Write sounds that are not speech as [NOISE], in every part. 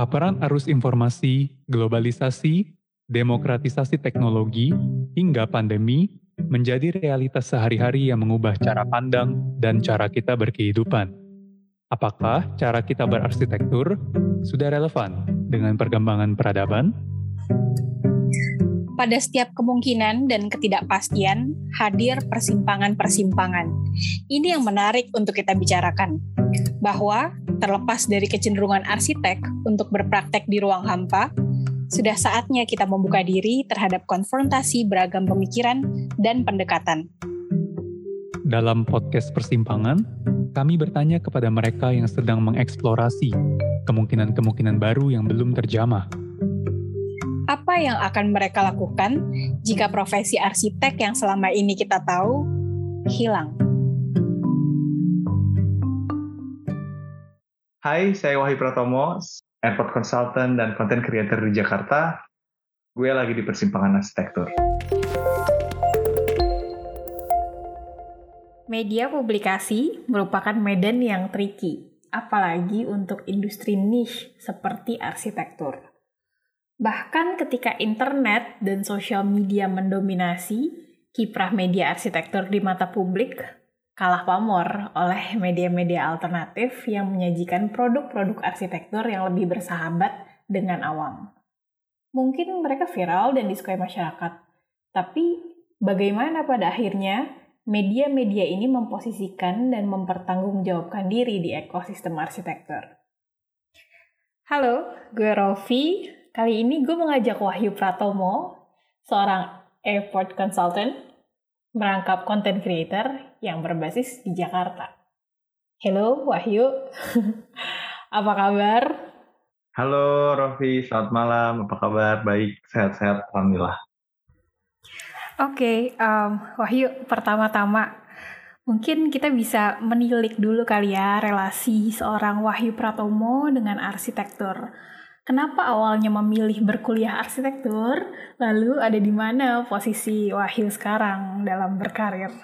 Paparan arus informasi, globalisasi, demokratisasi teknologi, hingga pandemi menjadi realitas sehari-hari yang mengubah cara pandang dan cara kita berkehidupan. Apakah cara kita berarsitektur sudah relevan dengan perkembangan peradaban? Pada setiap kemungkinan dan ketidakpastian hadir persimpangan-persimpangan. Ini yang menarik untuk kita bicarakan. Bahwa terlepas dari kecenderungan arsitek untuk berpraktek di ruang hampa, sudah saatnya kita membuka diri terhadap konfrontasi beragam pemikiran dan pendekatan. Dalam podcast Persimpangan, kami bertanya kepada mereka yang sedang mengeksplorasi kemungkinan-kemungkinan baru yang belum terjamah apa yang akan mereka lakukan jika profesi arsitek yang selama ini kita tahu hilang. Hai, saya Wahyu Pratomo, airport consultant dan content creator di Jakarta. Gue lagi di persimpangan arsitektur. Media publikasi merupakan medan yang tricky, apalagi untuk industri niche seperti arsitektur. Bahkan ketika internet dan sosial media mendominasi, kiprah media arsitektur di mata publik kalah pamor oleh media-media alternatif yang menyajikan produk-produk arsitektur yang lebih bersahabat dengan awam. Mungkin mereka viral dan disukai masyarakat, tapi bagaimana pada akhirnya media-media ini memposisikan dan mempertanggungjawabkan diri di ekosistem arsitektur? Halo, gue Rofi, Kali ini gue mengajak Wahyu Pratomo, seorang airport consultant, merangkap content creator yang berbasis di Jakarta. Halo Wahyu, [LAUGHS] apa kabar? Halo Rofi, selamat malam. Apa kabar? Baik, sehat-sehat, alhamdulillah. Oke, okay, um, Wahyu, pertama-tama mungkin kita bisa menilik dulu kali ya relasi seorang Wahyu Pratomo dengan arsitektur kenapa awalnya memilih berkuliah arsitektur, lalu ada di mana posisi Wahyu sekarang dalam berkarir?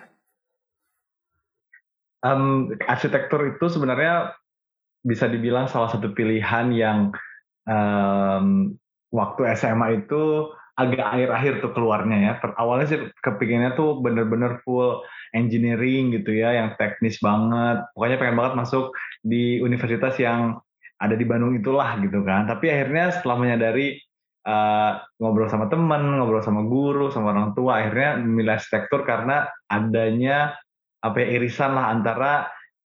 Um, arsitektur itu sebenarnya bisa dibilang salah satu pilihan yang um, waktu SMA itu agak akhir-akhir tuh keluarnya ya. Awalnya sih kepinginnya tuh bener-bener full engineering gitu ya, yang teknis banget. Pokoknya pengen banget masuk di universitas yang ada di Bandung itulah gitu kan. Tapi akhirnya setelah menyadari uh, ngobrol sama teman, ngobrol sama guru, sama orang tua, akhirnya memilih arsitektur karena adanya apa ya irisan lah antara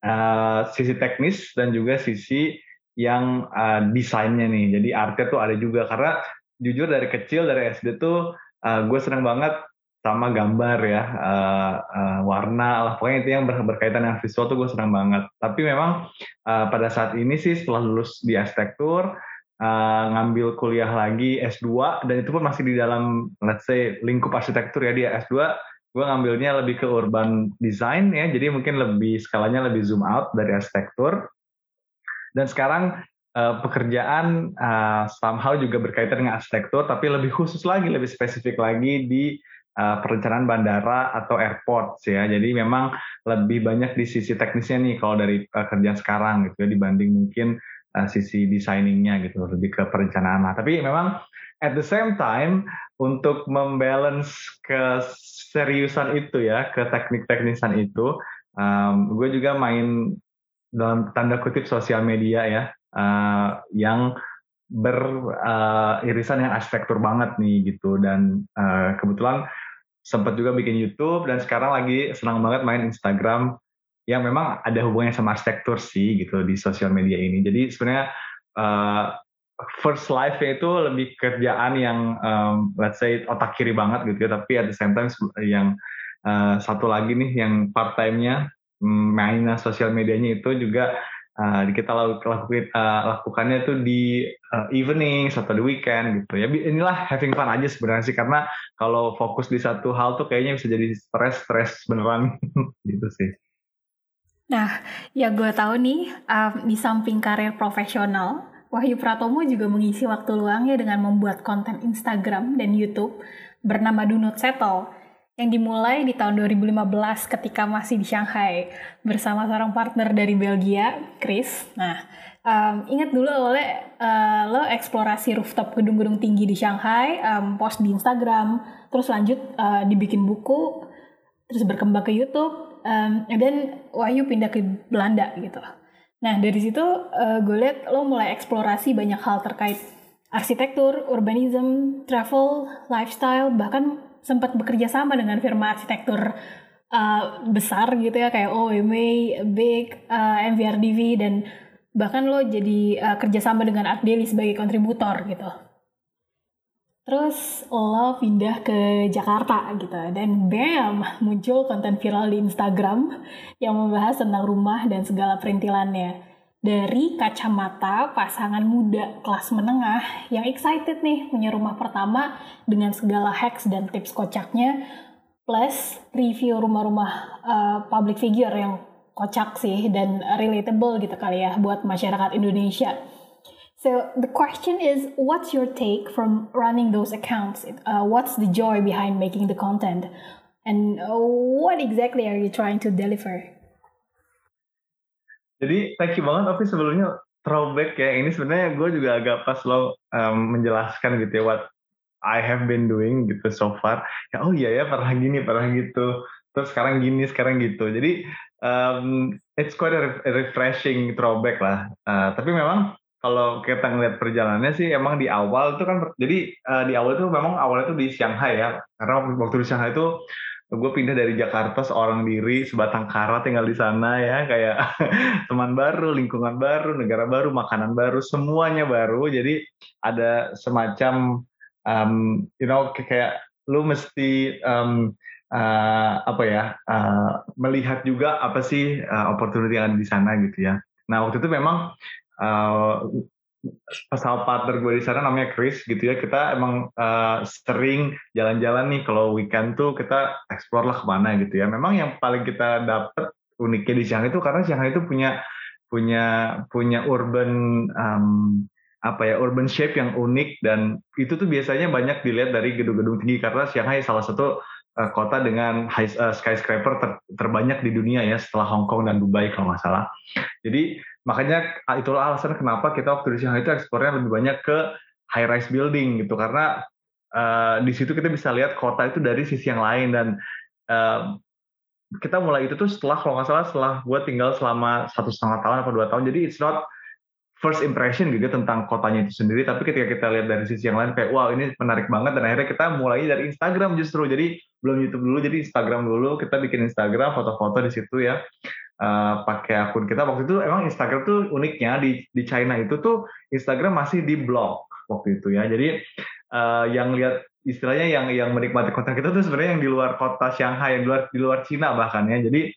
uh, sisi teknis dan juga sisi yang uh, desainnya nih. Jadi artnya tuh ada juga karena jujur dari kecil dari SD tuh uh, gue seneng banget sama gambar ya uh, uh, warna lah. Pokoknya itu yang ber berkaitan dengan visual tuh gue senang banget. Tapi memang uh, pada saat ini sih setelah lulus di arsitektur uh, ngambil kuliah lagi S2 dan itu pun masih di dalam let's say lingkup arsitektur ya di S2 gue ngambilnya lebih ke urban design ya. Jadi mungkin lebih skalanya lebih zoom out dari arsitektur. Dan sekarang uh, pekerjaan uh, somehow juga berkaitan dengan arsitektur tapi lebih khusus lagi lebih spesifik lagi di uh, perencanaan bandara atau airport ya. Jadi memang lebih banyak di sisi teknisnya nih kalau dari uh, kerjaan sekarang gitu ya dibanding mungkin uh, sisi desainingnya gitu lebih ke perencanaan. Nah, tapi memang at the same time untuk membalance keseriusan itu ya ke teknik-teknisan itu, um, gue juga main dalam tanda kutip sosial media ya uh, yang beririsan uh, yang arsitektur banget nih gitu dan uh, kebetulan sempat juga bikin YouTube dan sekarang lagi senang banget main Instagram yang memang ada hubungannya sama arsitektur sih gitu di sosial media ini. Jadi sebenarnya uh, first life itu lebih kerjaan yang um, let's say otak kiri banget gitu ya. Tapi at the same time yang uh, satu lagi nih yang part time-nya mm, mainnya sosial medianya itu juga uh, kita lakukan uh, lakukannya tuh di uh, evening atau di weekend gitu. Ya inilah having fun aja sebenarnya sih karena kalau fokus di satu hal tuh kayaknya bisa jadi stres stres beneran [LAUGHS] gitu sih. Nah ya gue tahu nih um, di samping karir profesional Wahyu Pratomo juga mengisi waktu luangnya dengan membuat konten Instagram dan YouTube bernama Do Not Settle yang dimulai di tahun 2015 ketika masih di Shanghai bersama seorang partner dari Belgia, Chris. Nah, Um, ingat dulu awalnya uh, lo eksplorasi rooftop gedung-gedung tinggi di Shanghai, um, post di Instagram, terus lanjut uh, dibikin buku, terus berkembang ke YouTube, um, dan Wahyu pindah ke Belanda gitu. Nah dari situ uh, gue liat lo mulai eksplorasi banyak hal terkait arsitektur, urbanism, travel, lifestyle, bahkan sempat bekerja sama dengan firma arsitektur uh, besar gitu ya kayak OMA, Big, uh, MVRDV dan bahkan lo jadi uh, kerjasama dengan Art Daily sebagai kontributor gitu. Terus lo pindah ke Jakarta gitu dan bam muncul konten viral di Instagram yang membahas tentang rumah dan segala perintilannya. Dari kacamata pasangan muda kelas menengah yang excited nih punya rumah pertama dengan segala hacks dan tips kocaknya plus review rumah-rumah uh, public figure yang kocak sih dan relatable gitu kali ya buat masyarakat Indonesia. So the question is, what's your take from running those accounts? Uh, what's the joy behind making the content? And uh, what exactly are you trying to deliver? Jadi thank you banget tapi sebelumnya throwback ya ini sebenarnya gue juga agak pas lo um, menjelaskan gitu ya what I have been doing gitu so far. Ya oh iya ya pernah gini pernah gitu. Terus sekarang gini sekarang gitu. Jadi um, it's quite a refreshing throwback lah. Uh, tapi memang kalau kita ngeliat perjalanannya sih emang di awal itu kan jadi uh, di awal itu memang awalnya itu di Shanghai ya karena waktu di Shanghai itu gue pindah dari Jakarta seorang diri sebatang kara tinggal di sana ya kayak [LAUGHS] teman baru lingkungan baru negara baru makanan baru semuanya baru jadi ada semacam um, you know kayak lu mesti um, uh, apa ya uh, melihat juga apa sih uh, opportunity yang ada di sana gitu ya. Nah waktu itu memang uh, pesawat partner gue di sana namanya Chris gitu ya. Kita emang uh, sering jalan-jalan nih. Kalau weekend tuh kita explore lah ke mana gitu ya. Memang yang paling kita dapet uniknya di Shanghai itu karena Shanghai itu punya punya punya urban um, apa ya urban shape yang unik. Dan itu tuh biasanya banyak dilihat dari gedung-gedung tinggi karena Shanghai salah satu uh, kota dengan high, uh, skyscraper ter, terbanyak di dunia ya setelah Hong Kong dan Dubai kalau nggak salah. Jadi makanya ah, itulah alasan kenapa kita waktu di Shanghai itu ekspornya lebih banyak ke high rise building gitu. Karena uh, di situ kita bisa lihat kota itu dari sisi yang lain dan uh, kita mulai itu tuh setelah kalau nggak salah setelah gue tinggal selama satu setengah tahun atau dua tahun. Jadi it's not first impression gitu tentang kotanya itu sendiri. Tapi ketika kita lihat dari sisi yang lain kayak wow ini menarik banget. Dan akhirnya kita mulai dari Instagram justru. Jadi belum YouTube dulu jadi Instagram dulu. Kita bikin Instagram foto-foto di situ ya uh, pakai akun kita. Waktu itu emang Instagram tuh uniknya di di China itu tuh Instagram masih di blog waktu itu ya. Jadi uh, yang lihat istilahnya yang yang menikmati konten kita tuh sebenarnya yang di luar kota Shanghai yang di luar di luar Cina bahkan ya. Jadi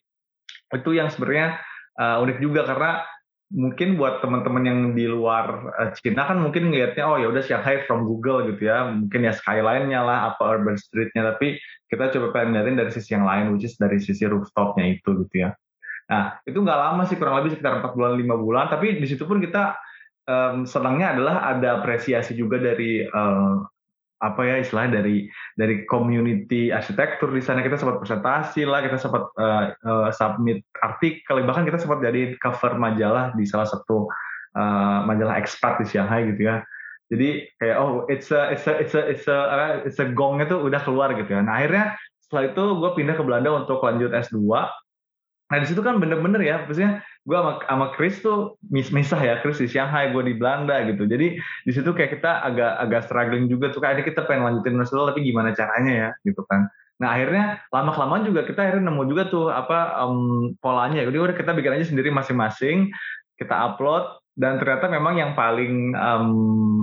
itu yang sebenarnya uh, unik juga karena mungkin buat teman-teman yang di luar Cina kan mungkin ngelihatnya oh ya udah Shanghai from Google gitu ya. Mungkin ya skyline-nya lah apa urban street-nya. Tapi kita coba pengen dari sisi yang lain, which is dari sisi rooftopnya itu gitu ya. Nah, itu nggak lama sih, kurang lebih sekitar 4 bulan, 5 bulan, tapi di situ pun kita um, senangnya adalah ada apresiasi juga dari uh, apa ya istilahnya dari dari community arsitektur di sana kita sempat presentasi lah kita sempat uh, uh, submit artikel bahkan kita sempat jadi cover majalah di salah satu uh, majalah ekspat di Shanghai gitu ya jadi kayak oh it's a it's a it's a it's a it's a gongnya tuh udah keluar gitu ya. Nah akhirnya setelah itu gue pindah ke Belanda untuk lanjut S2. Nah di situ kan bener-bener ya, maksudnya gue sama, sama Chris tuh mis misah ya, Chris di Shanghai, gue di Belanda gitu. Jadi di situ kayak kita agak agak struggling juga tuh, kayaknya kita pengen lanjutin S2 tapi gimana caranya ya gitu kan. Nah akhirnya lama kelamaan juga kita akhirnya nemu juga tuh apa um, polanya. Jadi udah kita bikin aja sendiri masing-masing, kita upload, dan ternyata memang yang paling um,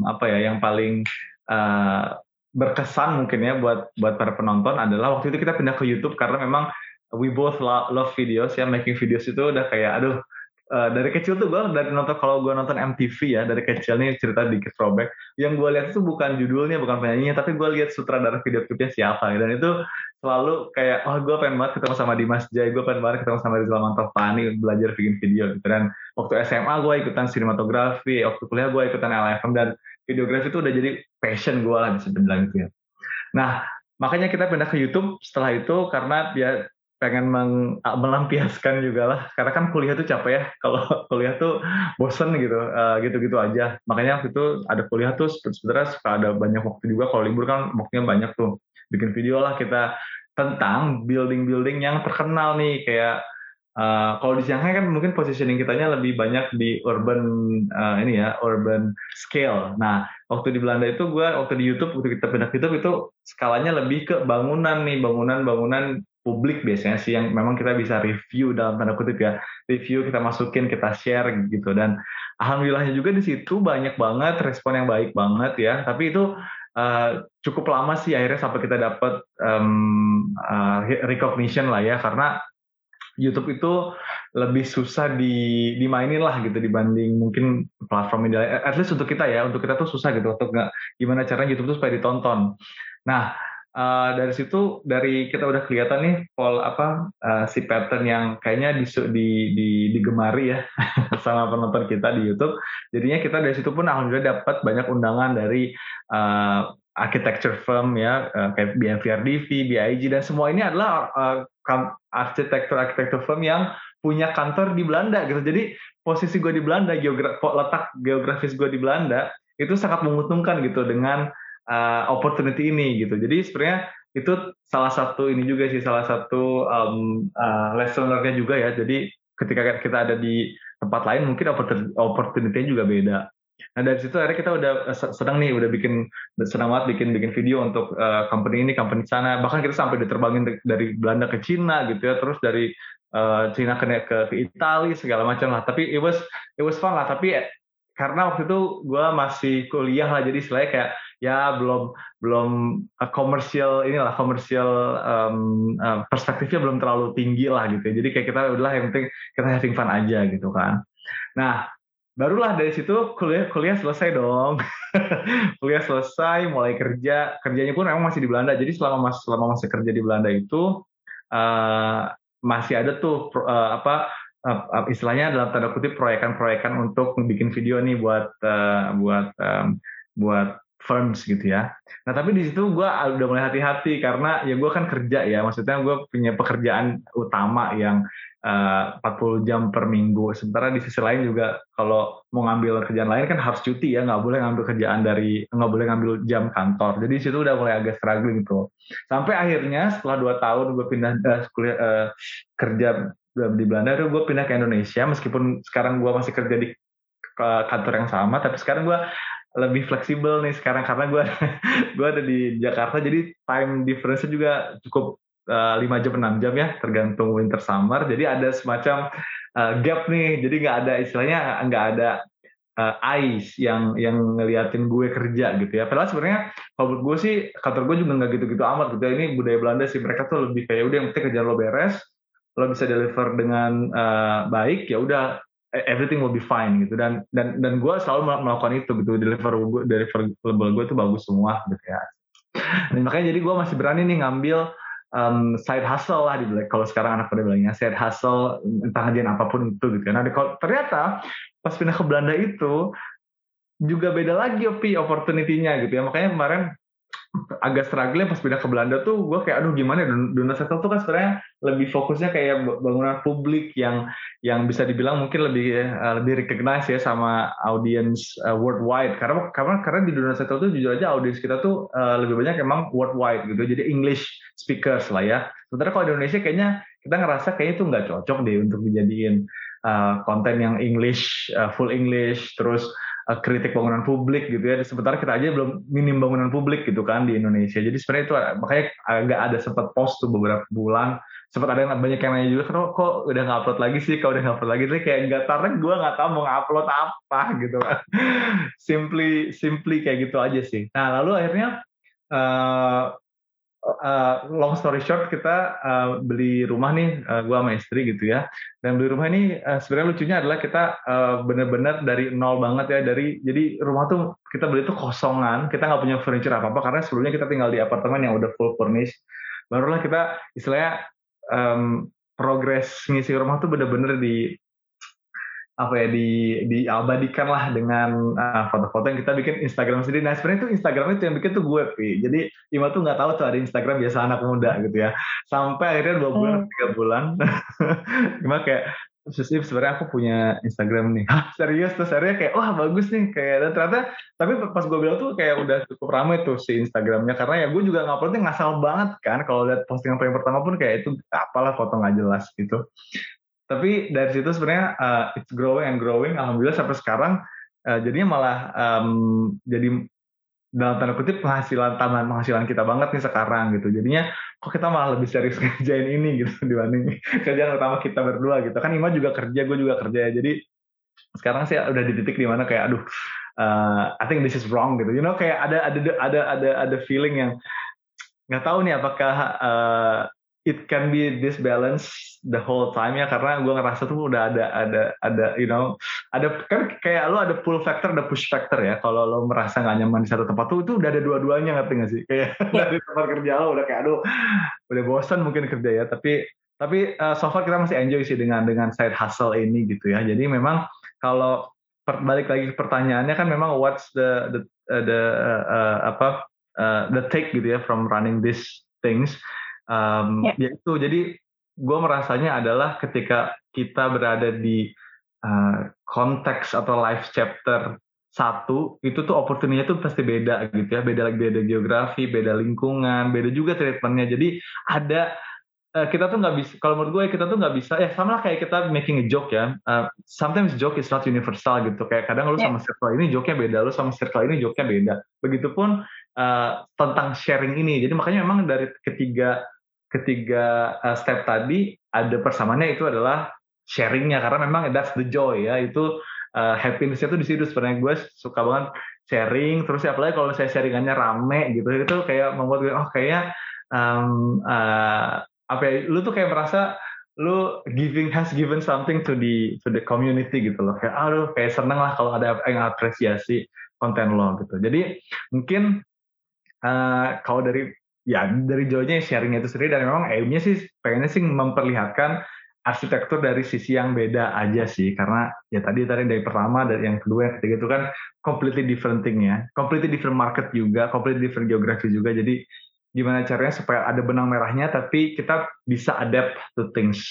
apa ya yang paling uh, berkesan mungkin ya buat buat para penonton adalah waktu itu kita pindah ke YouTube karena memang we both love, love videos ya making videos itu udah kayak aduh uh, dari kecil tuh gue dari nonton kalau gue nonton MTV ya dari kecil nih cerita dikit throwback yang gue lihat itu bukan judulnya bukan penyanyinya tapi gue lihat sutradara video klipnya siapa dan itu selalu kayak oh gue pengen banget ketemu sama Dimas Jai gue pengen banget ketemu sama Rizal Mantovani belajar bikin video gitu. Dan waktu SMA gue ikutan sinematografi waktu kuliah gue ikutan LFM dan videografi itu udah jadi passion gue lah bisa dibilang gitu ya. Nah makanya kita pindah ke YouTube setelah itu karena dia pengen meng, melampiaskan juga lah. Karena kan kuliah tuh capek ya. Kalau [LAUGHS] kuliah tuh bosen gitu uh, gitu-gitu aja. Makanya waktu itu ada kuliah tuh sebenarnya suka ada banyak waktu juga. Kalau libur kan waktunya banyak tuh. Bikin video lah kita tentang building-building yang terkenal nih. Kayak Uh, kalau di Shanghai kan mungkin positioning kitanya lebih banyak di urban uh, ini ya urban scale. Nah waktu di Belanda itu gue waktu di YouTube waktu kita pindah YouTube itu skalanya lebih ke bangunan nih. Bangunan-bangunan publik biasanya sih yang memang kita bisa review dalam tanda kutip ya review kita masukin kita share gitu. Dan alhamdulillahnya juga di situ banyak banget respon yang baik banget ya. Tapi itu uh, cukup lama sih akhirnya sampai kita dapat um, uh, recognition lah ya. Karena YouTube itu lebih susah di dimainin lah gitu dibanding mungkin platform media at least untuk kita ya untuk kita tuh susah gitu. Untuk nggak gimana caranya YouTube tuh supaya ditonton. Nah uh, dari situ dari kita udah kelihatan nih pol apa uh, si pattern yang kayaknya di, di, di digemari ya [LAUGHS] sama penonton kita di YouTube jadinya kita dari situ pun alhamdulillah dapat banyak undangan dari uh, architecture firm ya uh, kayak BMVRDV, BIG dan semua ini adalah uh, arsitektur-arsitektur firm yang punya kantor di Belanda gitu. Jadi posisi gue di Belanda, geogra letak geografis gue di Belanda itu sangat menguntungkan gitu dengan uh, opportunity ini gitu. Jadi sebenarnya itu salah satu ini juga sih salah satu um, uh, lesson learned juga ya. Jadi ketika kita ada di tempat lain mungkin opportunity-nya juga beda. Nah dari situ akhirnya kita udah eh, sedang nih udah bikin senang banget bikin bikin video untuk uh, company ini company sana bahkan kita sampai diterbangin dari Belanda ke Cina gitu ya terus dari uh, Cina ke ke, Italia segala macam lah tapi it was it was fun lah tapi karena waktu itu gue masih kuliah lah jadi selain kayak ya belum belum komersial inilah komersial um, uh, perspektifnya belum terlalu tinggi lah gitu ya. jadi kayak kita udahlah yang penting kita having fun aja gitu kan. Nah barulah dari situ kuliah kuliah selesai dong. [LAUGHS] Kuliah selesai mulai kerja kerjanya pun memang masih di Belanda. Jadi selama mas selama masih kerja di Belanda itu uh, masih ada tuh uh, apa uh, istilahnya dalam tanda kutip proyekan-proyekan untuk bikin video nih buat uh, buat um, buat firms gitu ya. Nah tapi di situ gue udah mulai hati-hati karena ya gue kan kerja ya, maksudnya gue punya pekerjaan utama yang uh, 40 jam per minggu. Sementara di sisi lain juga kalau mau ngambil kerjaan lain kan harus cuti ya, nggak boleh ngambil kerjaan dari nggak boleh ngambil jam kantor. Jadi di situ udah mulai agak struggling gitu. Sampai akhirnya setelah dua tahun gue pindah uh, kuliah uh, kerja di Belanda, gue pindah ke Indonesia. Meskipun sekarang gue masih kerja di kantor yang sama, tapi sekarang gue lebih fleksibel nih sekarang karena gue [LAUGHS] gue ada di Jakarta jadi time difference juga cukup eh, lima uh, jam enam jam ya tergantung winter summer. Jadi ada semacam uh, gap nih jadi nggak ada istilahnya nggak ada uh, ice yang yang ngeliatin gue kerja gitu ya. Padahal sebenarnya kalau gue sih kantor gue juga nggak gitu-gitu amat gitu ya. ini budaya Belanda sih mereka tuh lebih kayak udah yang penting kerjaan lo beres. Lo bisa deliver dengan uh, baik ya udah everything will be fine gitu. Dan dan dan gue selalu melakukan itu gitu. Deliver gue deliver label gue itu bagus semua gitu ya. Dan makanya jadi gue masih berani nih ngambil um, side hustle lah di kalau sekarang anak pada bilangnya side hustle entah ngajian apa pun itu gitu nah kalau ternyata pas pindah ke Belanda itu juga beda lagi opi opportunity-nya gitu ya. Makanya kemarin agak struggling pas pindah ke Belanda tuh gue kayak aduh gimana ya Dona Settle tuh kan sebenarnya lebih fokusnya kayak bangunan publik yang yang bisa dibilang mungkin lebih uh, lebih recognize ya sama audience uh, worldwide. Karena karena karena di Dona Settle tuh jujur aja audience kita tuh uh, lebih banyak emang worldwide gitu. Jadi English speakers lah ya. Sementara kalau di Indonesia kayaknya kita ngerasa kayaknya itu nggak cocok deh untuk dijadiin konten yang English full English. Terus kritik bangunan publik gitu ya. Sementara kita aja belum minim bangunan publik gitu kan di Indonesia. Jadi sebenarnya itu makanya agak ada sempat post tuh beberapa bulan. Sempat ada yang banyak yang nanya juga, kok, kok udah nggak upload lagi sih? Kalau udah nggak upload lagi, sih kayak nggak tarik gue nggak tahu mau upload apa [LAUGHS] gitu kan. simply, simply kayak gitu aja sih. Nah lalu akhirnya uh, uh, long story short kita uh, beli rumah nih uh, gua sama istri gitu ya. Dan beli rumah ini uh, sebenarnya lucunya adalah kita uh, benar-benar dari nol banget ya. Dari jadi rumah tuh kita beli tuh kosongan. Kita nggak punya furniture apa apa karena sebelumnya kita tinggal di apartemen yang udah full furnished. Barulah kita istilahnya um, progres ngisi rumah tuh bener-bener di apa ya di diabadikan lah dengan uh, foto-foto uh, yang kita bikin Instagram sendiri. Nah sebenarnya itu Instagram itu yang bikin tuh gue, Pi. Jadi Ima tuh nggak tahu tuh ada Instagram biasa anak muda gitu ya. Sampai akhirnya dua bulan, hmm. tiga bulan, [LAUGHS] Ima kayak Terus sebenarnya aku punya Instagram nih. Hah, serius tuh serius kayak wah bagus nih kayak dan ternyata tapi pas gue bilang tuh kayak udah cukup ramai tuh si Instagramnya karena ya gue juga nggak pernah ngasal banget kan kalau lihat postingan paling pertama pun kayak itu apalah foto nggak jelas gitu tapi dari situ sebenarnya uh, it's growing and growing. Alhamdulillah sampai sekarang uh, jadinya malah um, jadi dalam tanda kutip penghasilan tambahan penghasilan kita banget nih sekarang gitu. Jadinya kok kita malah lebih serius [LAUGHS] kerjain ini gitu dibanding kerjaan utama kita berdua gitu. Kan Ima juga kerja gue juga kerja ya. Jadi sekarang sih udah di titik di mana kayak aduh uh, I think this is wrong gitu. You know kayak ada ada ada ada ada feeling yang nggak tahu nih apakah uh, it can be this balance the whole time ya karena gue ngerasa tuh udah ada ada ada you know ada kan kayak lo ada pull factor ada push factor ya. Kalau lo merasa nggak nyaman di satu tempat tuh itu udah ada dua-duanya ngerti gak sih? Kayak dari tempat kerja lo udah kayak aduh udah bosan mungkin kerja ya. Tapi tapi uh, so far kita masih enjoy sih dengan dengan side hustle ini gitu ya. Jadi memang kalau balik lagi ke pertanyaannya kan memang what's the the uh, the uh, uh, apa uh, the take gitu ya from running these things Um, yeah. Yaitu jadi gue merasanya adalah ketika kita berada di uh, konteks atau life chapter satu itu tuh opportunity tuh pasti beda gitu ya. Beda lagi beda geografi beda lingkungan beda juga treatmentnya. Jadi ada uh, kita tuh nggak bisa kalau menurut gue kita tuh nggak bisa ya sama lah kayak kita making a joke ya. Uh, sometimes joke is not universal gitu. Kayak kadang lu yeah. sama circle ini joke-nya beda lu sama circle ini joke-nya beda. Begitupun uh, tentang sharing ini. Jadi makanya memang dari ketiga ketiga uh, step tadi ada persamaannya itu adalah sharingnya. Karena memang that's the joy ya. Itu uh, happinessnya tuh di situ sebenarnya. Gue suka banget sharing. Terus ya apalagi kalau saya sharingannya rame gitu itu kayak membuat gue oh kayak um, uh, apa ya lu tuh kayak merasa lu giving has given something to the to the community gitu loh. Kayak aduh kayak seneng lah kalau ada yang apresiasi konten lo gitu. Jadi mungkin uh, kalau dari ya dari jauhnya sharingnya itu sendiri dan memang aimnya sih pengennya sih memperlihatkan arsitektur dari sisi yang beda aja sih. Karena ya tadi tadi dari pertama dari yang kedua yang ketiga itu kan completely different thing ya completely different market juga completely different geografi juga. Jadi gimana caranya supaya ada benang merahnya tapi kita bisa adapt to things.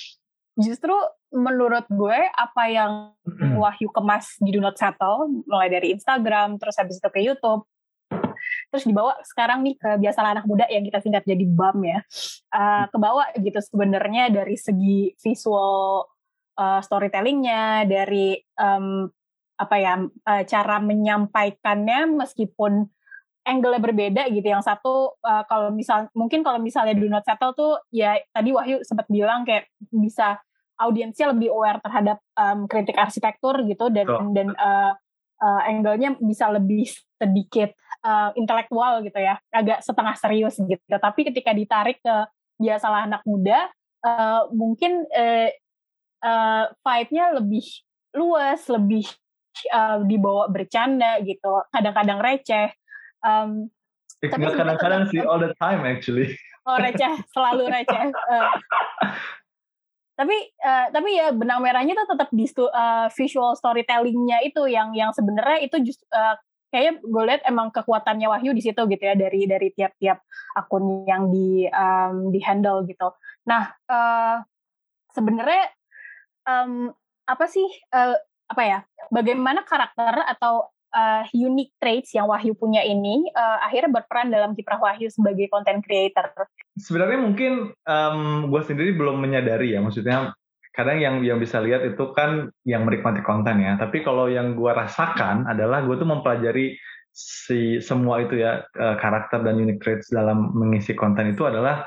Justru menurut gue apa yang Wahyu kemas di Do Not Settle mulai dari Instagram terus habis itu ke YouTube terus dibawa sekarang nih ke biasa anak muda yang kita singkat jadi BAM ya uh, kebawa gitu sebenarnya dari segi visual uh, storytellingnya dari um, apa ya uh, cara menyampaikannya meskipun angle berbeda gitu yang satu uh, kalau misal mungkin kalau misalnya do not settle tuh ya tadi Wahyu sempat bilang kayak bisa audiensnya lebih aware terhadap um, kritik arsitektur gitu dan oh. dan uh, uh, angle-nya bisa lebih sedikit uh, intelektual gitu ya, agak setengah serius gitu. Tapi ketika ditarik ke biasalah anak muda, uh, mungkin uh, uh, vibe-nya lebih luas, lebih uh, dibawa bercanda gitu, kadang-kadang receh. Um, tapi kadang-kadang sih all the time actually. Oh receh, selalu receh. Uh, [LAUGHS] tapi uh, tapi ya benang merahnya tuh tetap di uh, visual storytellingnya itu yang yang sebenarnya itu just uh, kayaknya gue lihat emang kekuatannya Wahyu di situ gitu ya dari dari tiap-tiap akun yang di um, di handle gitu. Nah uh, sebenarnya um, apa sih uh, apa ya bagaimana karakter atau uh, unique traits yang Wahyu punya ini uh, akhirnya berperan dalam kiprah Wahyu sebagai content creator? Sebenarnya mungkin um, gue sendiri belum menyadari ya, maksudnya kadang yang yang bisa lihat itu kan yang menikmati konten ya. Tapi kalau yang gue rasakan adalah gue tuh mempelajari si semua itu ya uh, karakter dan unique traits dalam mengisi konten itu adalah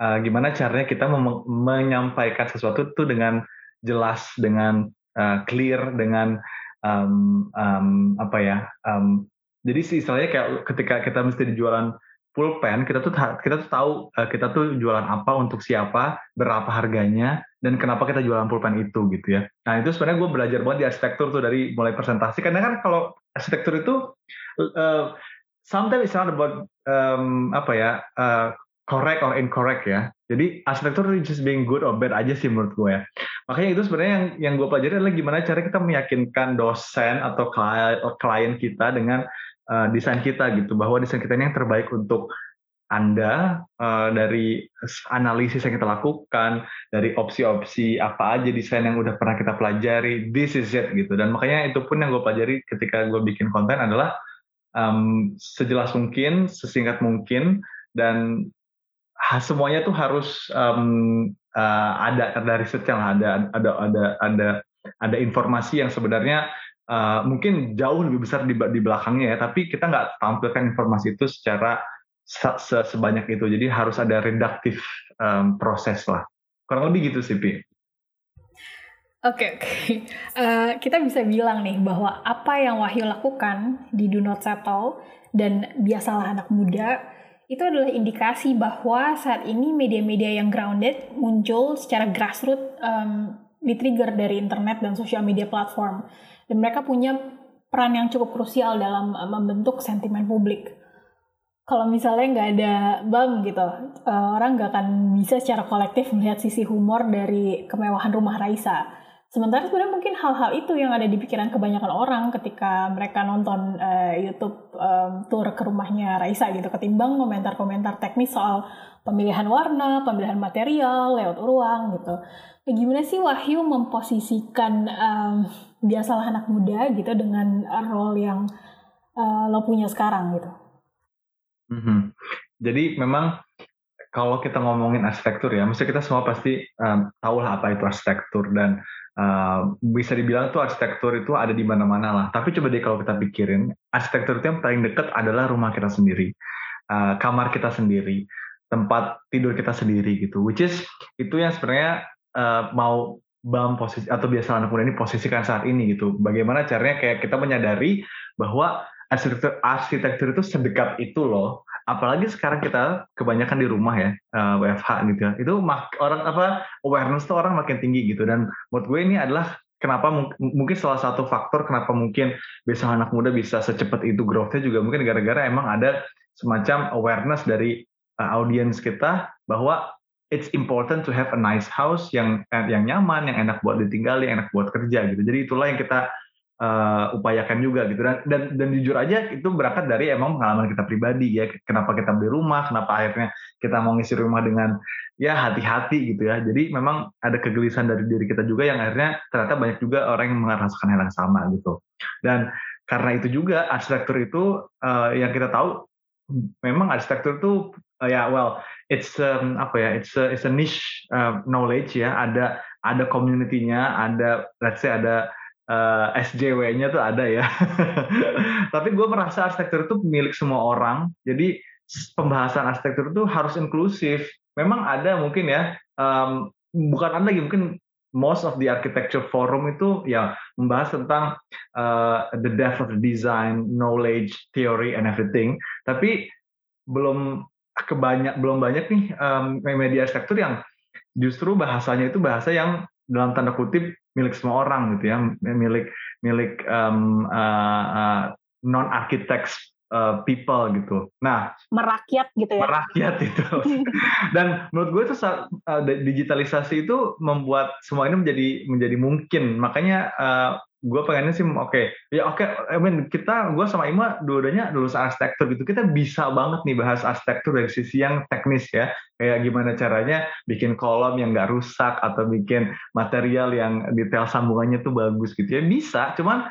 uh, gimana caranya kita menyampaikan sesuatu itu dengan jelas, dengan uh, clear, dengan um, um, apa ya um, jadi istilahnya kayak ketika kita mesti di jualan pulpen kita tuh kita tuh tahu uh, kita tuh jualan apa untuk siapa berapa harganya dan kenapa kita jualan pulpen itu gitu ya nah itu sebenarnya gue belajar banget di arsitektur tuh dari mulai presentasi karena kan kalau arsitektur itu uh, sometimes it's not about um, apa ya uh, correct or incorrect ya. Jadi arsitektur just being good or bad aja sih menurut gue ya. Makanya itu sebenarnya yang yang gue pelajari adalah gimana cara kita meyakinkan dosen atau klien kita dengan uh, desain kita gitu bahwa desain kita ini yang terbaik untuk anda uh, dari analisis yang kita lakukan, dari opsi-opsi apa aja desain yang udah pernah kita pelajari, this is it gitu. Dan makanya itu pun yang gue pelajari ketika gue bikin konten adalah um, sejelas mungkin, sesingkat mungkin, dan semuanya tuh harus um, uh, ada risetnya lah, ada ada ada ada ada informasi yang sebenarnya uh, mungkin jauh lebih besar di, di belakangnya ya, tapi kita nggak tampilkan informasi itu secara se sebanyak itu. Jadi harus ada redaktif um, proses lah. Kurang lebih gitu sih, Pi. Oke, okay, oke. Okay. [LAUGHS] Uh, eh, kita bisa bilang nih bahwa apa yang Wahyu lakukan di Do Not Settle dan biasalah anak muda itu adalah indikasi bahwa saat ini media-media yang grounded muncul secara grassroots um, di-trigger dari internet dan sosial media platform. Dan mereka punya peran yang cukup krusial dalam uh, membentuk sentimen publik kalau misalnya nggak ada BAM gitu, uh, orang nggak akan bisa secara kolektif melihat sisi humor dari kemewahan rumah Raisa. Sementara sebenarnya mungkin hal-hal itu yang ada di pikiran kebanyakan orang ketika mereka nonton uh, YouTube um, tour ke rumahnya Raisa gitu, ketimbang komentar-komentar teknis soal pemilihan warna, pemilihan material, lewat ruang gitu. Nah, gimana sih Wahyu memposisikan um, biasalah anak muda gitu dengan role yang uh, lo punya sekarang gitu? Mm-hmm. Jadi memang kalau kita ngomongin arsitektur ya, mesti kita semua pasti um, tahu lah apa itu arsitektur dan uh, bisa dibilang tuh arsitektur itu ada di mana-mana lah. Tapi coba deh kalau kita pikirin, arsitektur itu yang paling dekat adalah rumah kita sendiri, uh, kamar kita sendiri, tempat tidur kita sendiri gitu. Which is itu yang sebenarnya uh, mau BAM posisi atau biasa anak muda ini posisikan saat ini gitu. Bagaimana caranya kayak kita menyadari bahwa arsitektur arsitektur itu sedekat itu loh. Apalagi sekarang kita kebanyakan di rumah ya uh, eh, WFH gitu ya. Itu orang apa awareness tuh orang makin tinggi gitu. Dan menurut gue ini adalah kenapa mungkin salah satu faktor kenapa mungkin bisa anak muda bisa secepat itu growth-nya juga mungkin gara-gara emang ada semacam awareness dari uh, audiens kita bahwa it's important to have a nice house yang yang nyaman, yang enak buat ditinggali, yang enak buat kerja gitu. Jadi itulah yang kita uh, upayakan juga gitu. Dan, dan dan jujur aja itu berangkat dari emang pengalaman kita pribadi ya. Kenapa kita beli rumah kenapa akhirnya kita mau ngisi rumah dengan ya hati-hati gitu ya. Jadi memang ada kegelisahan dari diri kita juga yang akhirnya ternyata banyak juga orang yang merasakan hal yang sama gitu. Dan karena itu juga arsitektur itu uh, yang kita tahu memang arsitektur itu uh, ya well it's um, apa ya it's a, it's a niche uh, knowledge ya ada ada community-nya ada let's say ada uh, SJW-nya tuh ada ya. [LAUGHS] Tapi gue merasa arsitektur itu milik semua orang. Jadi pembahasan arsitektur itu harus inklusif. Memang ada mungkin ya, um, bukan ada lagi mungkin most of the architecture forum itu ya membahas tentang uh, the depth of the design, knowledge, theory, and everything. Tapi belum kebanyak belum banyak nih um, media arsitektur yang justru bahasanya itu bahasa yang dalam tanda kutip milik semua orang gitu ya milik milik um, uh, uh, non architects uh, people gitu. Nah, merakyat gitu ya. Merakyat itu. [LAUGHS] Dan menurut gue itu uh, digitalisasi itu membuat semua ini menjadi menjadi mungkin. Makanya uh, gue pengennya sih oke. Okay. ya oke okay, I mean kita gue sama Ima dua-duanya lulus arsitektur gitu. Kita bisa banget nih bahas arsitektur dari sisi yang teknis ya. Kayak gimana caranya bikin kolom yang nggak rusak atau bikin material yang detail sambungannya tuh bagus gitu ya. Bisa cuman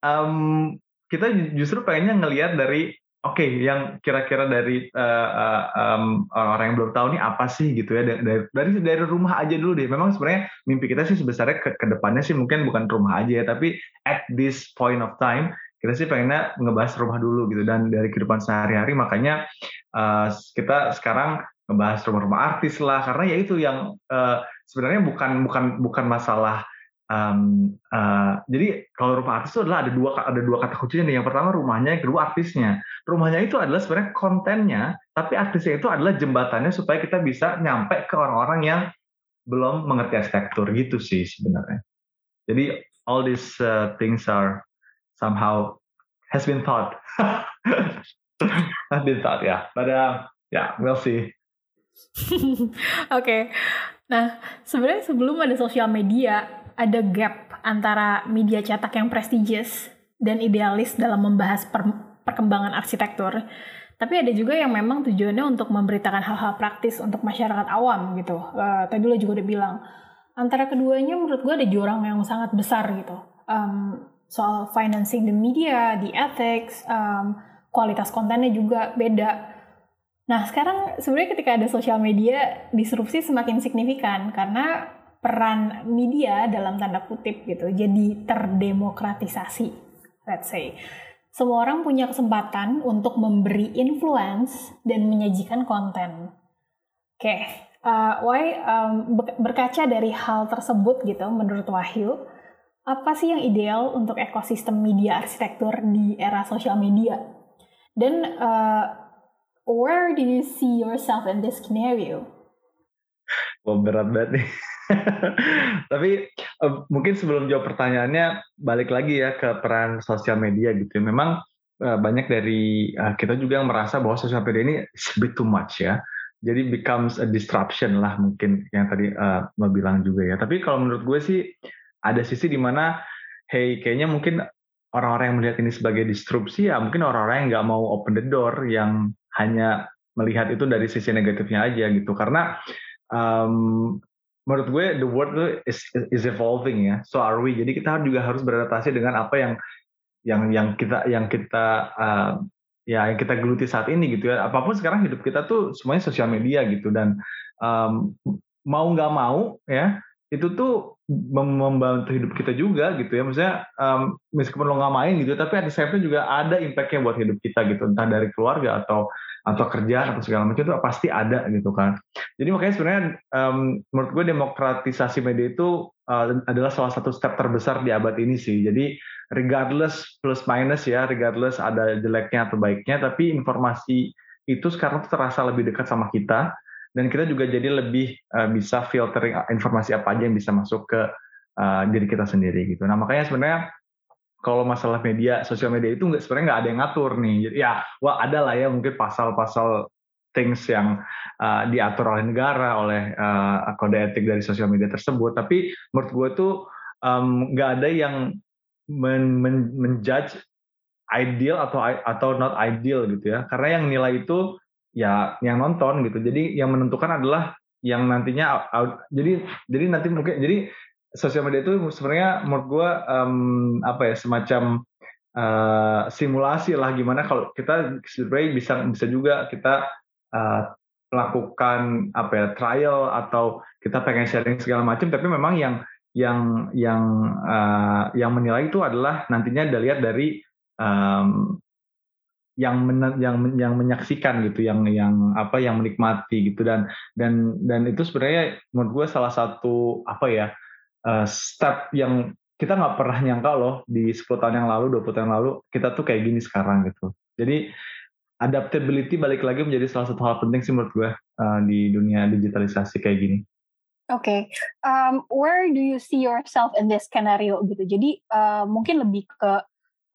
um, kita justru pengennya ngelihat dari Oke, okay, yang kira-kira dari uh, uh, um, orang yang belum tahu nih apa sih gitu ya dari dari dari rumah aja dulu deh. Memang sebenarnya mimpi kita sih sebesarnya ke, ke depannya sih mungkin bukan rumah aja ya, tapi at this point of time kita sih pengennya ngebahas rumah dulu gitu dan dari kehidupan sehari-hari makanya uh, kita sekarang ngebahas rumah-rumah artis lah karena ya itu yang uh, sebenarnya bukan bukan bukan masalah um, uh, jadi kalau rumah artis itu adalah ada dua ada dua kata kuncinya nih. Yang pertama rumahnya, yang kedua artisnya. Rumahnya itu adalah sebenarnya kontennya, tapi artisnya itu adalah jembatannya supaya kita bisa nyampe ke orang-orang yang belum mengerti arsitektur gitu sih sebenarnya. Jadi all these uh, things are somehow has been thought. [LAUGHS] has been thought ya. Yeah. But uh, yeah, we'll see. [LAUGHS] Oke, okay. nah sebenarnya sebelum ada sosial media, ada gap antara media cetak yang prestigious dan idealis dalam membahas per perkembangan arsitektur. Tapi ada juga yang memang tujuannya untuk memberitakan hal-hal praktis untuk masyarakat awam gitu. Uh, tadi lo juga udah bilang, antara keduanya menurut gue ada jurang yang sangat besar gitu. Um, soal financing the media, the ethics, um, kualitas kontennya juga beda. Nah sekarang sebenarnya ketika ada sosial media, disrupsi semakin signifikan karena peran media dalam tanda kutip gitu jadi terdemokratisasi, let's say semua orang punya kesempatan untuk memberi influence dan menyajikan konten. Oke, okay. uh, why um, berkaca dari hal tersebut gitu, menurut Wahyu, apa sih yang ideal untuk ekosistem media arsitektur di era sosial media? Dan uh, where do you see yourself in this scenario? Wah berat banget nih. [LAUGHS] Tapi uh, mungkin sebelum jawab pertanyaannya balik lagi ya ke peran sosial media gitu. Memang uh, banyak dari uh, kita juga yang merasa bahwa sosial media ini a bit too much ya. Jadi becomes a disruption lah mungkin yang tadi uh, bilang juga ya. Tapi kalau menurut gue sih ada sisi di mana hey kayaknya mungkin orang-orang yang melihat ini sebagai disrupsi ya mungkin orang-orang yang nggak mau open the door yang hanya melihat itu dari sisi negatifnya aja gitu karena um, menurut gue the world is is evolving ya. So are we. Jadi kita juga harus beradaptasi dengan apa yang yang yang kita yang kita uh, ya yang kita geluti saat ini gitu ya. Apa pun sekarang hidup kita tuh semuanya sosial media gitu dan um, mau nggak mau ya itu tuh membantu hidup kita juga gitu ya maksudnya um, meskipun lo nggak main gitu tapi ada juga ada impactnya buat hidup kita gitu entah dari keluarga atau atau kerjaan atau segala macam itu pasti ada gitu kan. Jadi makanya sebenarnya um, menurut gue demokratisasi media itu uh, adalah salah satu step terbesar di abad ini sih. Jadi regardless plus minus ya regardless ada jeleknya atau baiknya tapi informasi itu sekarang terasa lebih dekat sama kita. Dan kita juga jadi lebih uh, bisa filtering informasi apa aja yang bisa masuk ke uh, diri kita sendiri gitu. Nah makanya sebenarnya kalau masalah media sosial media itu nggak sebenarnya nggak ada yang ngatur nih. Jadi ya wah ada lah ya mungkin pasal-pasal things yang uh, diatur oleh negara oleh uh, kode etik dari sosial media tersebut. Tapi menurut gue tuh nggak um, ada yang men, men, menjudge ideal atau atau not ideal gitu ya. Karena yang nilai itu ya yang nonton gitu. Jadi yang menentukan adalah yang nantinya jadi jadi nanti mungkin jadi sosial media itu sebenarnya menurut gue um, apa ya semacam uh, simulasi lah gimana kalau kita sebenarnya bisa bisa juga kita uh, melakukan apa ya trial atau kita pengen sharing segala macam tapi memang yang yang yang uh, yang menilai itu adalah nantinya dilihat dari um, yang men, yang yang menyaksikan gitu, yang yang apa yang menikmati gitu. Dan dan dan itu sebenarnya menurut gue salah satu apa ya uh, step yang kita nggak pernah nyangka loh di 10 tahun yang lalu, 20 tahun yang lalu kita tuh kayak gini sekarang gitu. Jadi adaptability balik lagi menjadi salah satu hal penting sih menurut gue uh, di dunia digitalisasi kayak gini. Oke, okay. um, where do you see yourself in this scenario gitu? Jadi uh, mungkin lebih ke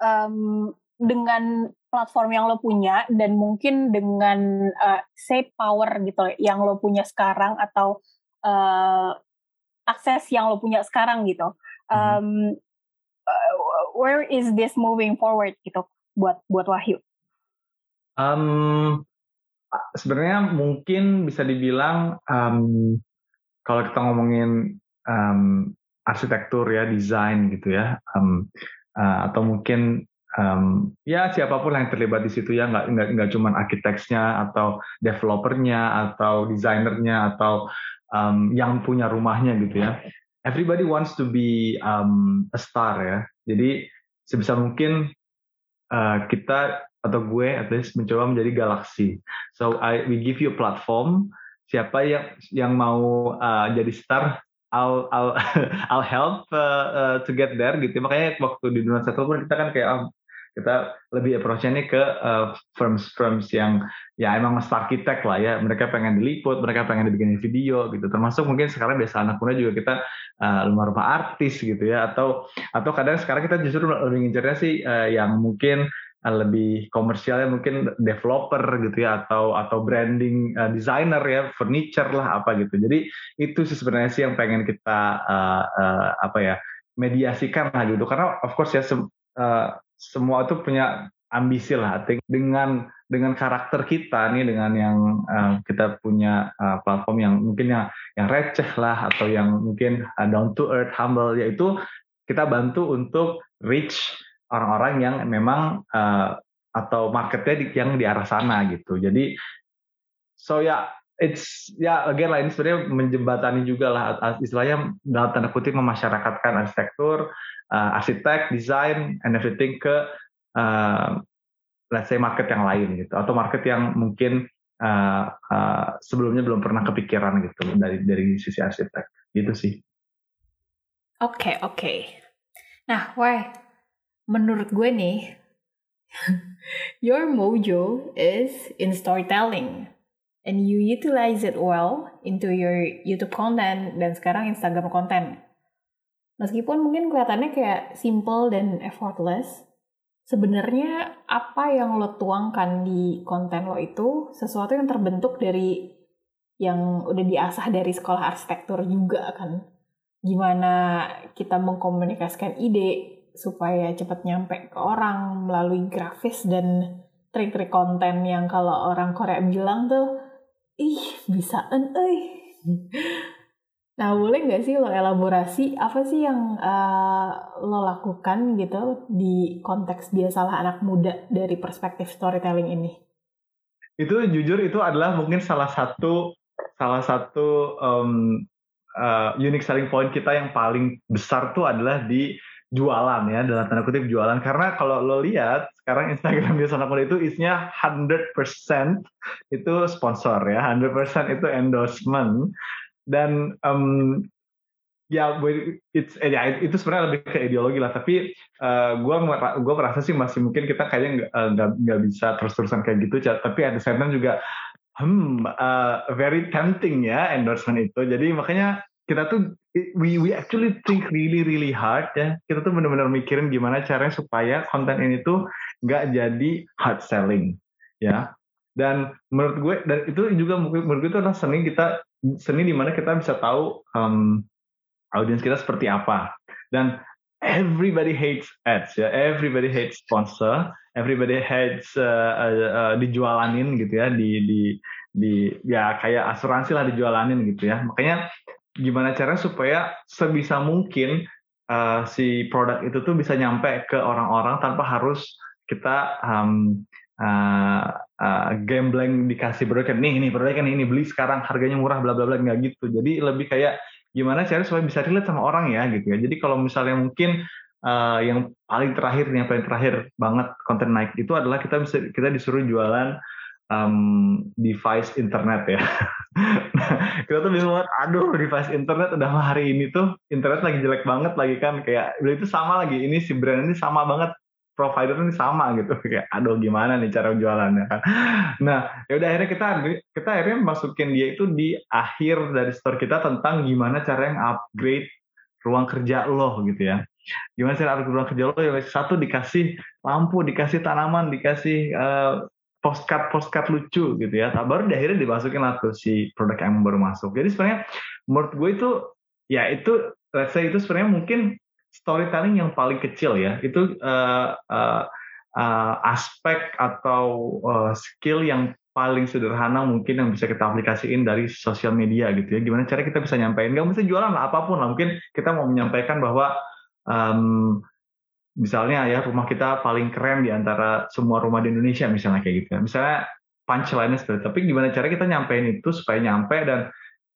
um, dengan platform yang lo punya dan mungkin dengan uh, say power gitu yang lo punya sekarang atau uh, akses yang lo punya sekarang gitu. Um, uh, where is this moving forward gitu buat buat Wahyu? Um, sebenarnya mungkin bisa dibilang um, kalau kita ngomongin um, arsitektur ya desain gitu ya um, uh, atau mungkin um, ya siapa pun yang terlibat di situ ya nggak nggak nggak cuma arsiteknya atau developernya atau desainernya atau um, yang punya rumahnya gitu ya. Everybody wants to be um, a star ya. Jadi sebisa mungkin uh, kita atau gue at least mencoba menjadi galaksi. So I we give you a platform. Siapa yang yang mau uh, jadi star I'll I'll [LAUGHS] I'll help uh, uh, to get there gitu makanya waktu di dunia satu pun kita kan kayak oh, kita lebih approach-nya nih ke uh, firms-firms yang ya emang arsitek lah ya. Mereka pengen diliput mereka pengen dibikin video gitu. Termasuk mungkin sekarang biasa anak muda juga kita uh, rumah-rumah artis gitu ya. Atau atau kadang sekarang kita justru lebih ngincernya sih uh, yang mungkin lebih komersialnya mungkin developer gitu ya. Atau atau branding uh, designer ya. Furniture lah apa gitu. Jadi itu sih sebenarnya sih yang pengen kita uh, uh, apa ya mediasikan lah gitu. Karena of course ya se uh, semua itu punya ambisi lah dengan dengan karakter kita nih dengan yang uh, kita punya uh, platform yang mungkin yang yang receh lah atau yang mungkin uh, down to earth humble yaitu kita bantu untuk reach orang-orang yang memang uh, atau marketnya yang di arah sana gitu. Jadi so ya it's ya again lah ini sebenarnya menjembatani juga lah istilahnya dalam tanda kutip memasyarakatkan arsitektur, uh, arsitek, desain, and everything ke uh, let's say market yang lain gitu atau market yang mungkin uh, uh, sebelumnya belum pernah kepikiran gitu dari dari sisi arsitek gitu sih. Oke okay, oke. Okay. Nah, why menurut gue nih, [LAUGHS] your mojo is in storytelling. And you utilize it well into your YouTube content dan sekarang Instagram content. Meskipun mungkin kelihatannya kayak simple dan effortless, sebenarnya apa yang lo tuangkan di konten lo itu sesuatu yang terbentuk dari yang udah diasah dari sekolah arsitektur juga kan. Gimana kita mengkomunikasikan ide, supaya cepat nyampe ke orang melalui grafis dan trik-trik konten yang kalau orang Korea bilang tuh ih bisaan eh nah boleh nggak sih lo elaborasi apa sih yang uh, lo lakukan gitu di konteks biasalah anak muda dari perspektif storytelling ini? Itu jujur itu adalah mungkin salah satu salah satu um, uh, unique selling point kita yang paling besar tuh adalah di jualan ya dalam tanda kutip jualan. Karena kalau lo lihat sekarang Instagram [LAUGHS] anak muda itu isinya 100% itu sponsor ya. 100% itu endorsement. Dan um, ya it's, eh, ya itu sebenarnya lebih ke ideologi lah. Tapi uh, gue merasa sih masih mungkin kita kayaknya nggak uh, nggak bisa terus-terusan kayak gitu tapi ada the juga hmm uh, very tempting ya endorsement itu. Jadi makanya kita tuh we we actually think really really hard ya. Kita tuh benar-benar mikirin gimana caranya supaya konten ini tuh nggak jadi hard selling ya. Dan menurut gue dan itu juga menurut gue itu adalah seni kita seni di mana kita bisa tahu um, audiens kita seperti apa. Dan everybody hates ads ya. Everybody hates sponsor. Everybody hates uh, uh, uh, dijualanin gitu ya. Di di di ya kayak asuransi lah dijualanin gitu ya. Makanya gimana caranya supaya sebisa mungkin uh, si produk itu tuh bisa nyampe ke orang-orang tanpa harus kita um, uh, uh, gambling dikasih produk nih ini produk kan ini beli sekarang harganya murah bla bla bla nggak gitu. Jadi lebih kayak gimana caranya supaya bisa relate sama orang ya gitu ya. Jadi kalau misalnya mungkin uh, yang paling terakhir yang paling terakhir banget konten naik itu adalah kita bisa kita disuruh jualan um, device internet ya. [LAUGHS] kita tuh bingung banget, aduh device internet udah hari ini tuh internet lagi jelek banget lagi kan kayak itu sama lagi ini si brand ini sama banget provider ini sama gitu [LAUGHS] kayak aduh gimana nih cara jualannya kan. Nah, ya udah akhirnya kita kita akhirnya masukin dia itu di akhir dari store kita tentang gimana cara yang upgrade ruang kerja lo gitu ya. Gimana cara upgrade ruang kerja lo ya satu dikasih lampu, dikasih tanaman, dikasih uh, postcard postcard lucu gitu ya. Nah, baru di akhirnya dimasukin lah tuh si produk yang baru masuk. Jadi sebenarnya menurut gue itu ya itu let's say itu sebenarnya mungkin storytelling yang paling kecil ya. Itu uh, uh, uh, aspek atau uh, skill yang paling sederhana mungkin yang bisa kita aplikasiin dari sosial media gitu ya. Gimana cara kita bisa nyampaikan nggak mesti jualan lah apa pun lah. Mungkin kita mau menyampaikan bahwa um, misalnya ya rumah kita paling keren di antara semua rumah di Indonesia misalnya kayak gitu. Ya. Misalnya punchline seperti itu. Tapi gimana cara kita nyampein itu supaya nyampe dan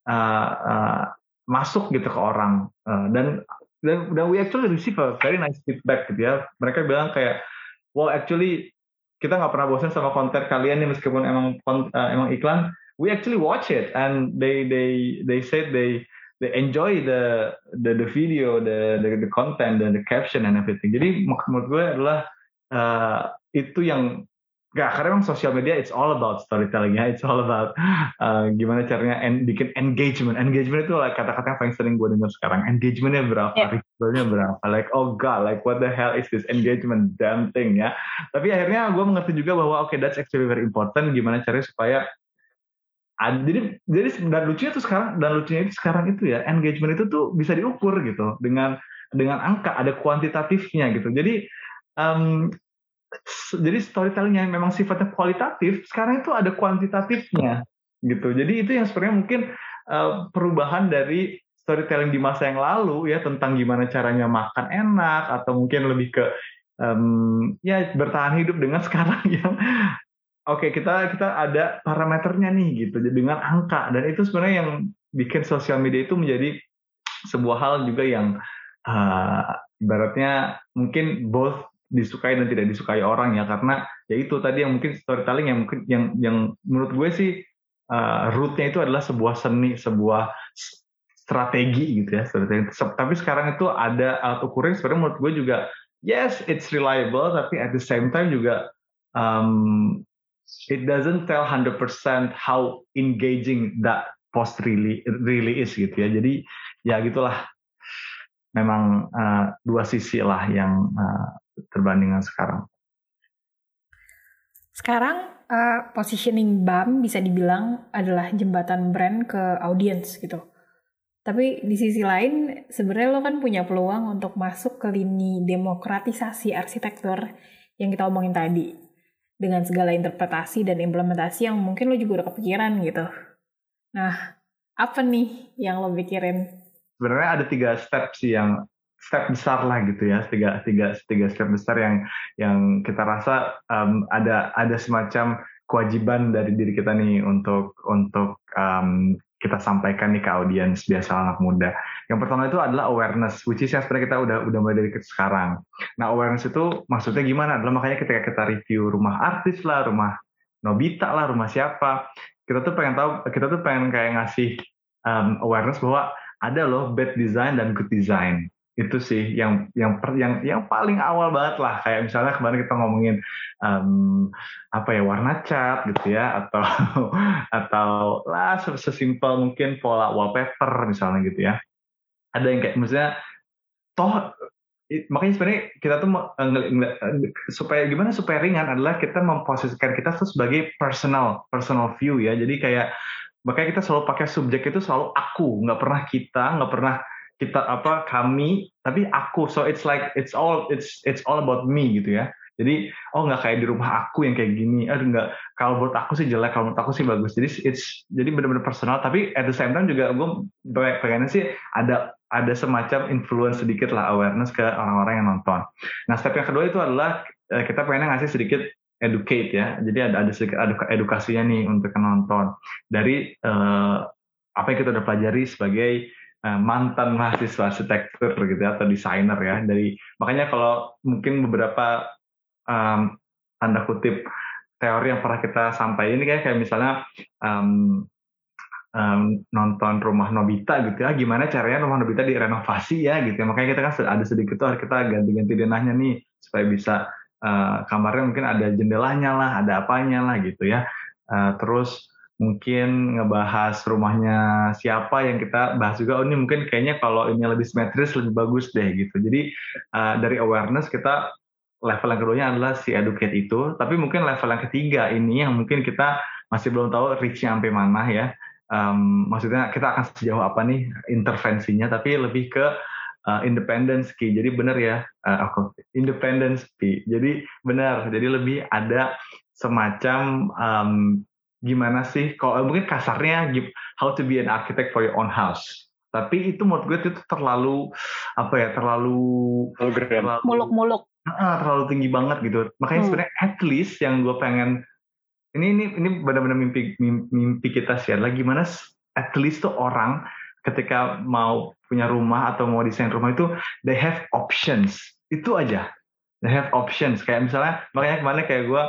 uh, uh, masuk gitu ke orang uh, dan dan dan we actually receive a very nice feedback gitu ya. Mereka bilang kayak, well actually kita nggak pernah bosan sama konten kalian nih meskipun emang uh, emang iklan. We actually watch it and they they they said they they enjoy the the the video, the the, the content dan the caption and everything. Jadi menurut gue adalah uh, itu yang Gak, karena memang sosial media it's all about storytelling ya, it's all about uh, gimana caranya en bikin engagement. Engagement itu like, kata-kata yang paling sering gue dengar sekarang. Engagementnya berapa, yeah. ritualnya berapa, like oh god, like what the hell is this engagement damn thing ya. Tapi akhirnya gue mengerti juga bahwa oke okay, that's actually very important. Gimana caranya supaya jadi jadi dan lucunya tuh sekarang dan lucunya itu sekarang itu ya engagement itu tuh bisa diukur gitu dengan dengan angka ada kuantitatifnya gitu. Jadi um, jadi storytelling yang memang sifatnya kualitatif sekarang itu ada kuantitatifnya gitu jadi itu yang sebenarnya mungkin uh, perubahan dari storytelling di masa yang lalu ya tentang gimana caranya makan enak atau mungkin lebih ke um, ya bertahan hidup dengan [LAUGHS] sekarang yang oke okay, kita kita ada parameternya nih gitu. Dengan angka. Dan itu sebenarnya yang bikin sosial media itu menjadi sebuah hal juga yang uh, ibaratnya mungkin both disukai dan tidak disukai orang ya. Karena ya itu tadi yang mungkin storytelling yang mungkin yang yang menurut gue sih uh, rootnya itu adalah sebuah seni sebuah strategi gitu ya strategi. tapi sekarang itu ada alat ukur yang sebenarnya menurut gue juga yes it's reliable tapi at the same time juga um, it doesn't tell 100% how engaging that post really really is gitu ya jadi ya gitulah memang uh, dua sisi lah yang uh, terbandingan sekarang. Sekarang uh, positioning BAM bisa dibilang adalah jembatan brand ke audiens gitu. Tapi di sisi lain sebenarnya lo kan punya peluang untuk masuk ke lini demokratisasi arsitektur yang kita omongin tadi. Dengan segala interpretasi dan implementasi yang mungkin lo juga udah kepikiran gitu. Nah, apa nih yang lo pikirin? Sebenarnya ada tiga step sih yang step besar lah gitu ya tiga tiga tiga step besar yang yang kita rasa um, ada ada semacam kewajiban dari diri kita nih untuk untuk um, kita sampaikan nih ke audiens biasa anak muda. Yang pertama itu adalah awareness, which is yang sebenarnya kita udah udah mulai dari sekarang. Nah awareness itu maksudnya gimana? Adalah makanya ketika kita review rumah artis lah, rumah Nobita lah, rumah siapa, kita tuh pengen tahu, kita tuh pengen kayak ngasih um, awareness bahwa ada loh bad design dan good design itu sih yang yang per, yang yang paling awal banget lah kayak misalnya kemarin kita ngomongin um, apa ya warna cat gitu ya atau [LAUGHS] atau lah sesimpel mungkin pola wallpaper misalnya gitu ya ada yang kayak misalnya toh makanya sebenarnya kita tuh supaya gimana supaya ringan adalah kita memposisikan kita tuh sebagai personal personal view ya. Jadi kayak makanya kita selalu pakai subjek itu selalu aku. Nggak pernah kita nggak pernah kita apa kami. Tapi aku. So it's like it's all it's it's all about me gitu ya. Jadi oh nggak kayak di rumah aku yang kayak gini. Eh nggak kalau menurut aku sih jelek kalau menurut aku sih bagus. Jadi it's jadi benar-benar personal. Tapi at the same time juga gue pengennya sih ada ada semacam influence sedikit lah awareness ke orang-orang yang nonton. Nah step yang kedua itu adalah eh, kita pengennya ngasih sedikit educate ya. Jadi ada ada sedikit edukasinya nih untuk nonton. Dari uh, apa yang kita udah pelajari sebagai Eh, mantan mahasiswa arsitektur gitu ya, atau desainer ya. Dari makanya kalau mungkin beberapa um, tanda kutip teori yang pernah kita sampaikan ini kayak kayak misalnya um, um, nonton rumah Nobita gitu ya. Gimana caranya rumah Nobita direnovasi ya gitu ya. Makanya kita kan ada sedikit tuh kita ganti-ganti denahnya nih supaya bisa uh, kamarnya mungkin ada jendelanya lah ada apanya lah gitu ya. Uh, terus mungkin ngebahas rumahnya siapa yang kita bahas juga oh ini mungkin kayaknya kalau ini lebih simetris lebih bagus deh gitu. Jadi uh, dari awareness kita level yang keduanya adalah si educate itu. Tapi mungkin level yang ketiga ini yang mungkin kita masih belum tahu reach-nya sampai mana ya um, maksudnya kita akan sejauh apa nih intervensinya tapi lebih ke uh, independence key. Jadi benar ya uh, aku independence key. Jadi benar jadi lebih ada semacam um, gimana sih kalau mungkin kasarnya how to be an architect for your own house. Tapi itu menurut gue itu terlalu apa ya terlalu muluk-muluk. Uh, terlalu tinggi banget gitu. Makanya hmm. sebenarnya at least yang gue pengen ini ini ini benar-benar mimpi, mimpi kita sih adalah gimana at least tuh orang ketika mau punya rumah atau mau desain rumah itu they have options itu aja they have options kayak misalnya makanya kemarin kayak gue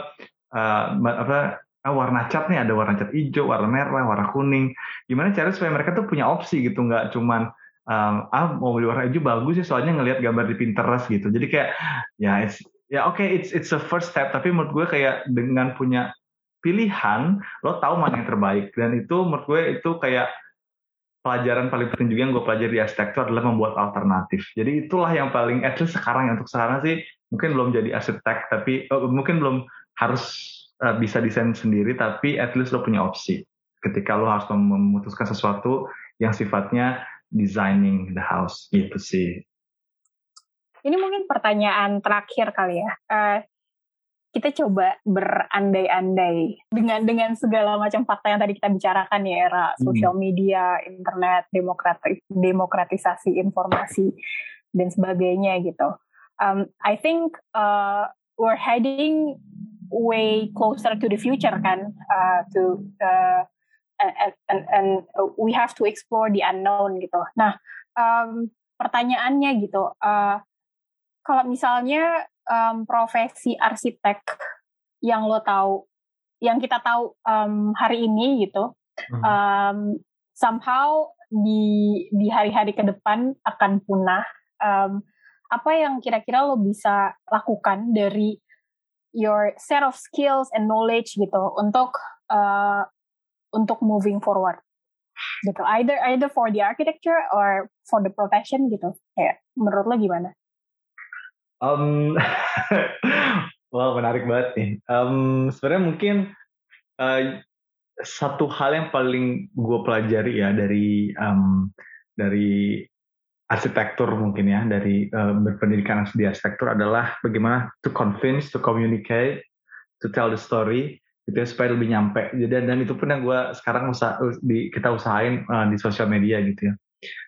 uh, apa ah, warna cat nih ada warna cat hijau, warna merah, warna kuning. Gimana cara supaya mereka tuh punya opsi gitu, nggak cuman um, ah mau beli warna hijau bagus sih soalnya ngelihat gambar di Pinterest gitu. Jadi kayak ya it's, ya oke okay, it's it's a first step tapi menurut gue kayak dengan punya pilihan lo tahu mana yang terbaik dan itu menurut gue itu kayak pelajaran paling penting juga yang gue pelajari di arsitektur adalah membuat alternatif. Jadi itulah yang paling, at least sekarang ya untuk sekarang sih mungkin belum jadi arsitek, tapi oh, mungkin belum harus uh, bisa desain sendiri, tapi at least lo punya opsi. Ketika lo harus memutuskan sesuatu yang sifatnya designing the house gitu sih. Ini mungkin pertanyaan terakhir kali ya. Uh, kita coba berandai-andai dengan dengan segala macam fakta yang tadi kita bicarakan ya era hmm. sosial media, internet, demokratis, demokratisasi informasi dan sebagainya gitu. Um, I think uh, we're heading way closer to the future kan, uh, to uh, and, and, and we have to explore the unknown gitu. Nah, um, pertanyaannya gitu, uh, kalau misalnya um, profesi arsitek yang lo tahu, yang kita tahu um, hari ini gitu, hmm. um, somehow di di hari-hari ke depan akan punah. Um, apa yang kira-kira lo bisa lakukan dari your set of skills and knowledge gitu untuk uh, untuk moving forward gitu either either for the architecture or for the profession gitu kayak menurut lo gimana Um, [LAUGHS] wow menarik banget nih. Um, Sebenarnya mungkin uh, satu hal yang paling gue pelajari ya dari um, dari arsitektur mungkin ya dari uh, berpendidikan di arsitektur adalah bagaimana to convince, to communicate, to tell the story gitu ya supaya lebih nyampe. Jadi dan itu pun yang gue sekarang usah, di, kita usahain uh, di sosial media gitu ya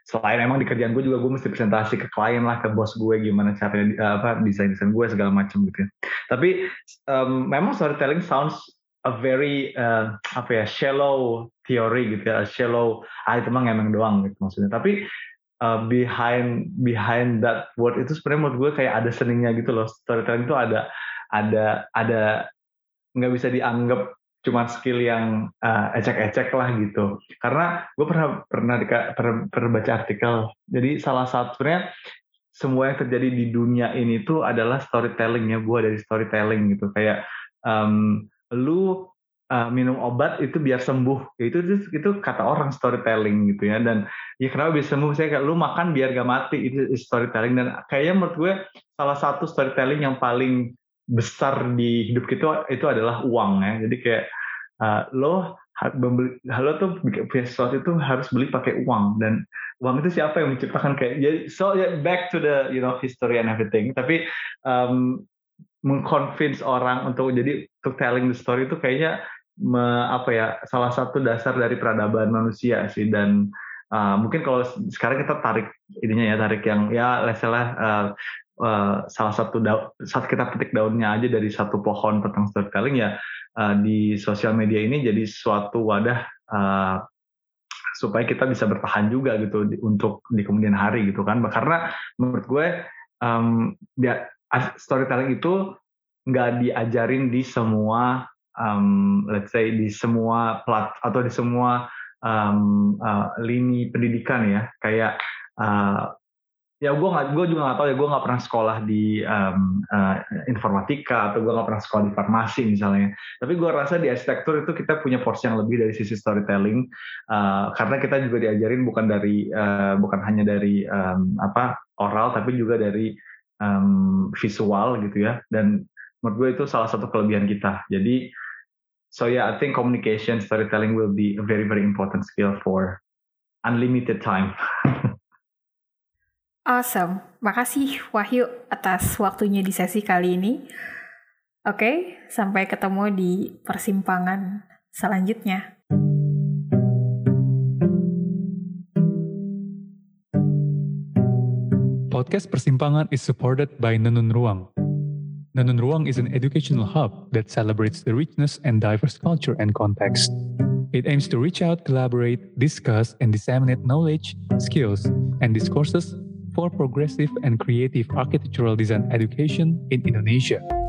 selain emang di kerjaan gue juga gue mesti presentasi ke klien lah ke bos gue gimana caranya apa desain desain gue segala macam gitu ya. Tapi um, memang storytelling sounds a very uh, apa ya shallow theory gitu ya shallow ah itu mah ngemeng doang gitu maksudnya. Tapi uh, behind behind that word itu sebenarnya menurut gue kayak ada seninya gitu loh. Storytelling itu ada ada ada nggak bisa dianggap cuma skill yang uh, ecek-ecek lah gitu. Karena gue pernah pernah, pernah pernah baca artikel. Jadi salah satu sebenarnya semua yang terjadi di dunia ini tuh adalah storytellingnya gue dari storytelling gitu. Kayak um, lu uh, minum obat itu biar sembuh. Itu, itu itu kata orang storytelling gitu ya. Dan ya kenapa bisa sembuh? Saya kayak lu makan biar gak mati itu storytelling. Dan kayaknya menurut gue salah satu storytelling yang paling besar di hidup kita itu adalah uang ya. Jadi kayak uh, lo membeli, lo tuh punya sesuatu itu harus beli pakai uang dan uang itu siapa yang menciptakan kayak jadi so yeah, back to the you know history and everything. Tapi um, mengconvince orang untuk jadi untuk telling the story itu kayaknya me, apa ya salah satu dasar dari peradaban manusia sih dan uh, mungkin kalau sekarang kita tarik ininya ya tarik yang ya leselah uh, uh, salah satu saat kita petik daunnya aja dari satu pohon tentang storytelling ya uh, di sosial media ini jadi suatu wadah uh, supaya kita bisa bertahan juga gitu di, untuk di kemudian hari gitu kan. Karena menurut gue um, dia storytelling itu nggak diajarin di semua um, let's say di semua plat atau di semua um, uh, lini pendidikan ya. Kayak ya gue nggak gue juga nggak tahu ya gue nggak pernah sekolah di um, uh, informatika atau gue nggak pernah sekolah di farmasi misalnya. Tapi gue rasa di arsitektur itu kita punya porsi yang lebih dari sisi storytelling uh, karena kita juga diajarin bukan dari uh, bukan hanya dari um, apa oral tapi juga dari um, visual gitu ya. Dan menurut gue itu salah satu kelebihan kita. Jadi so yeah I think communication storytelling will be a very very important skill for unlimited time [LAUGHS] Awesome. Makasih Wahyu atas waktunya di sesi kali ini. Oke, sampai ketemu di persimpangan selanjutnya. Podcast Persimpangan is supported by Nenun Ruang. Nenun Ruang is an educational hub that celebrates the richness and diverse culture and context. It aims to reach out, collaborate, discuss, and disseminate knowledge, skills, and discourses for progressive and creative architectural design education in Indonesia.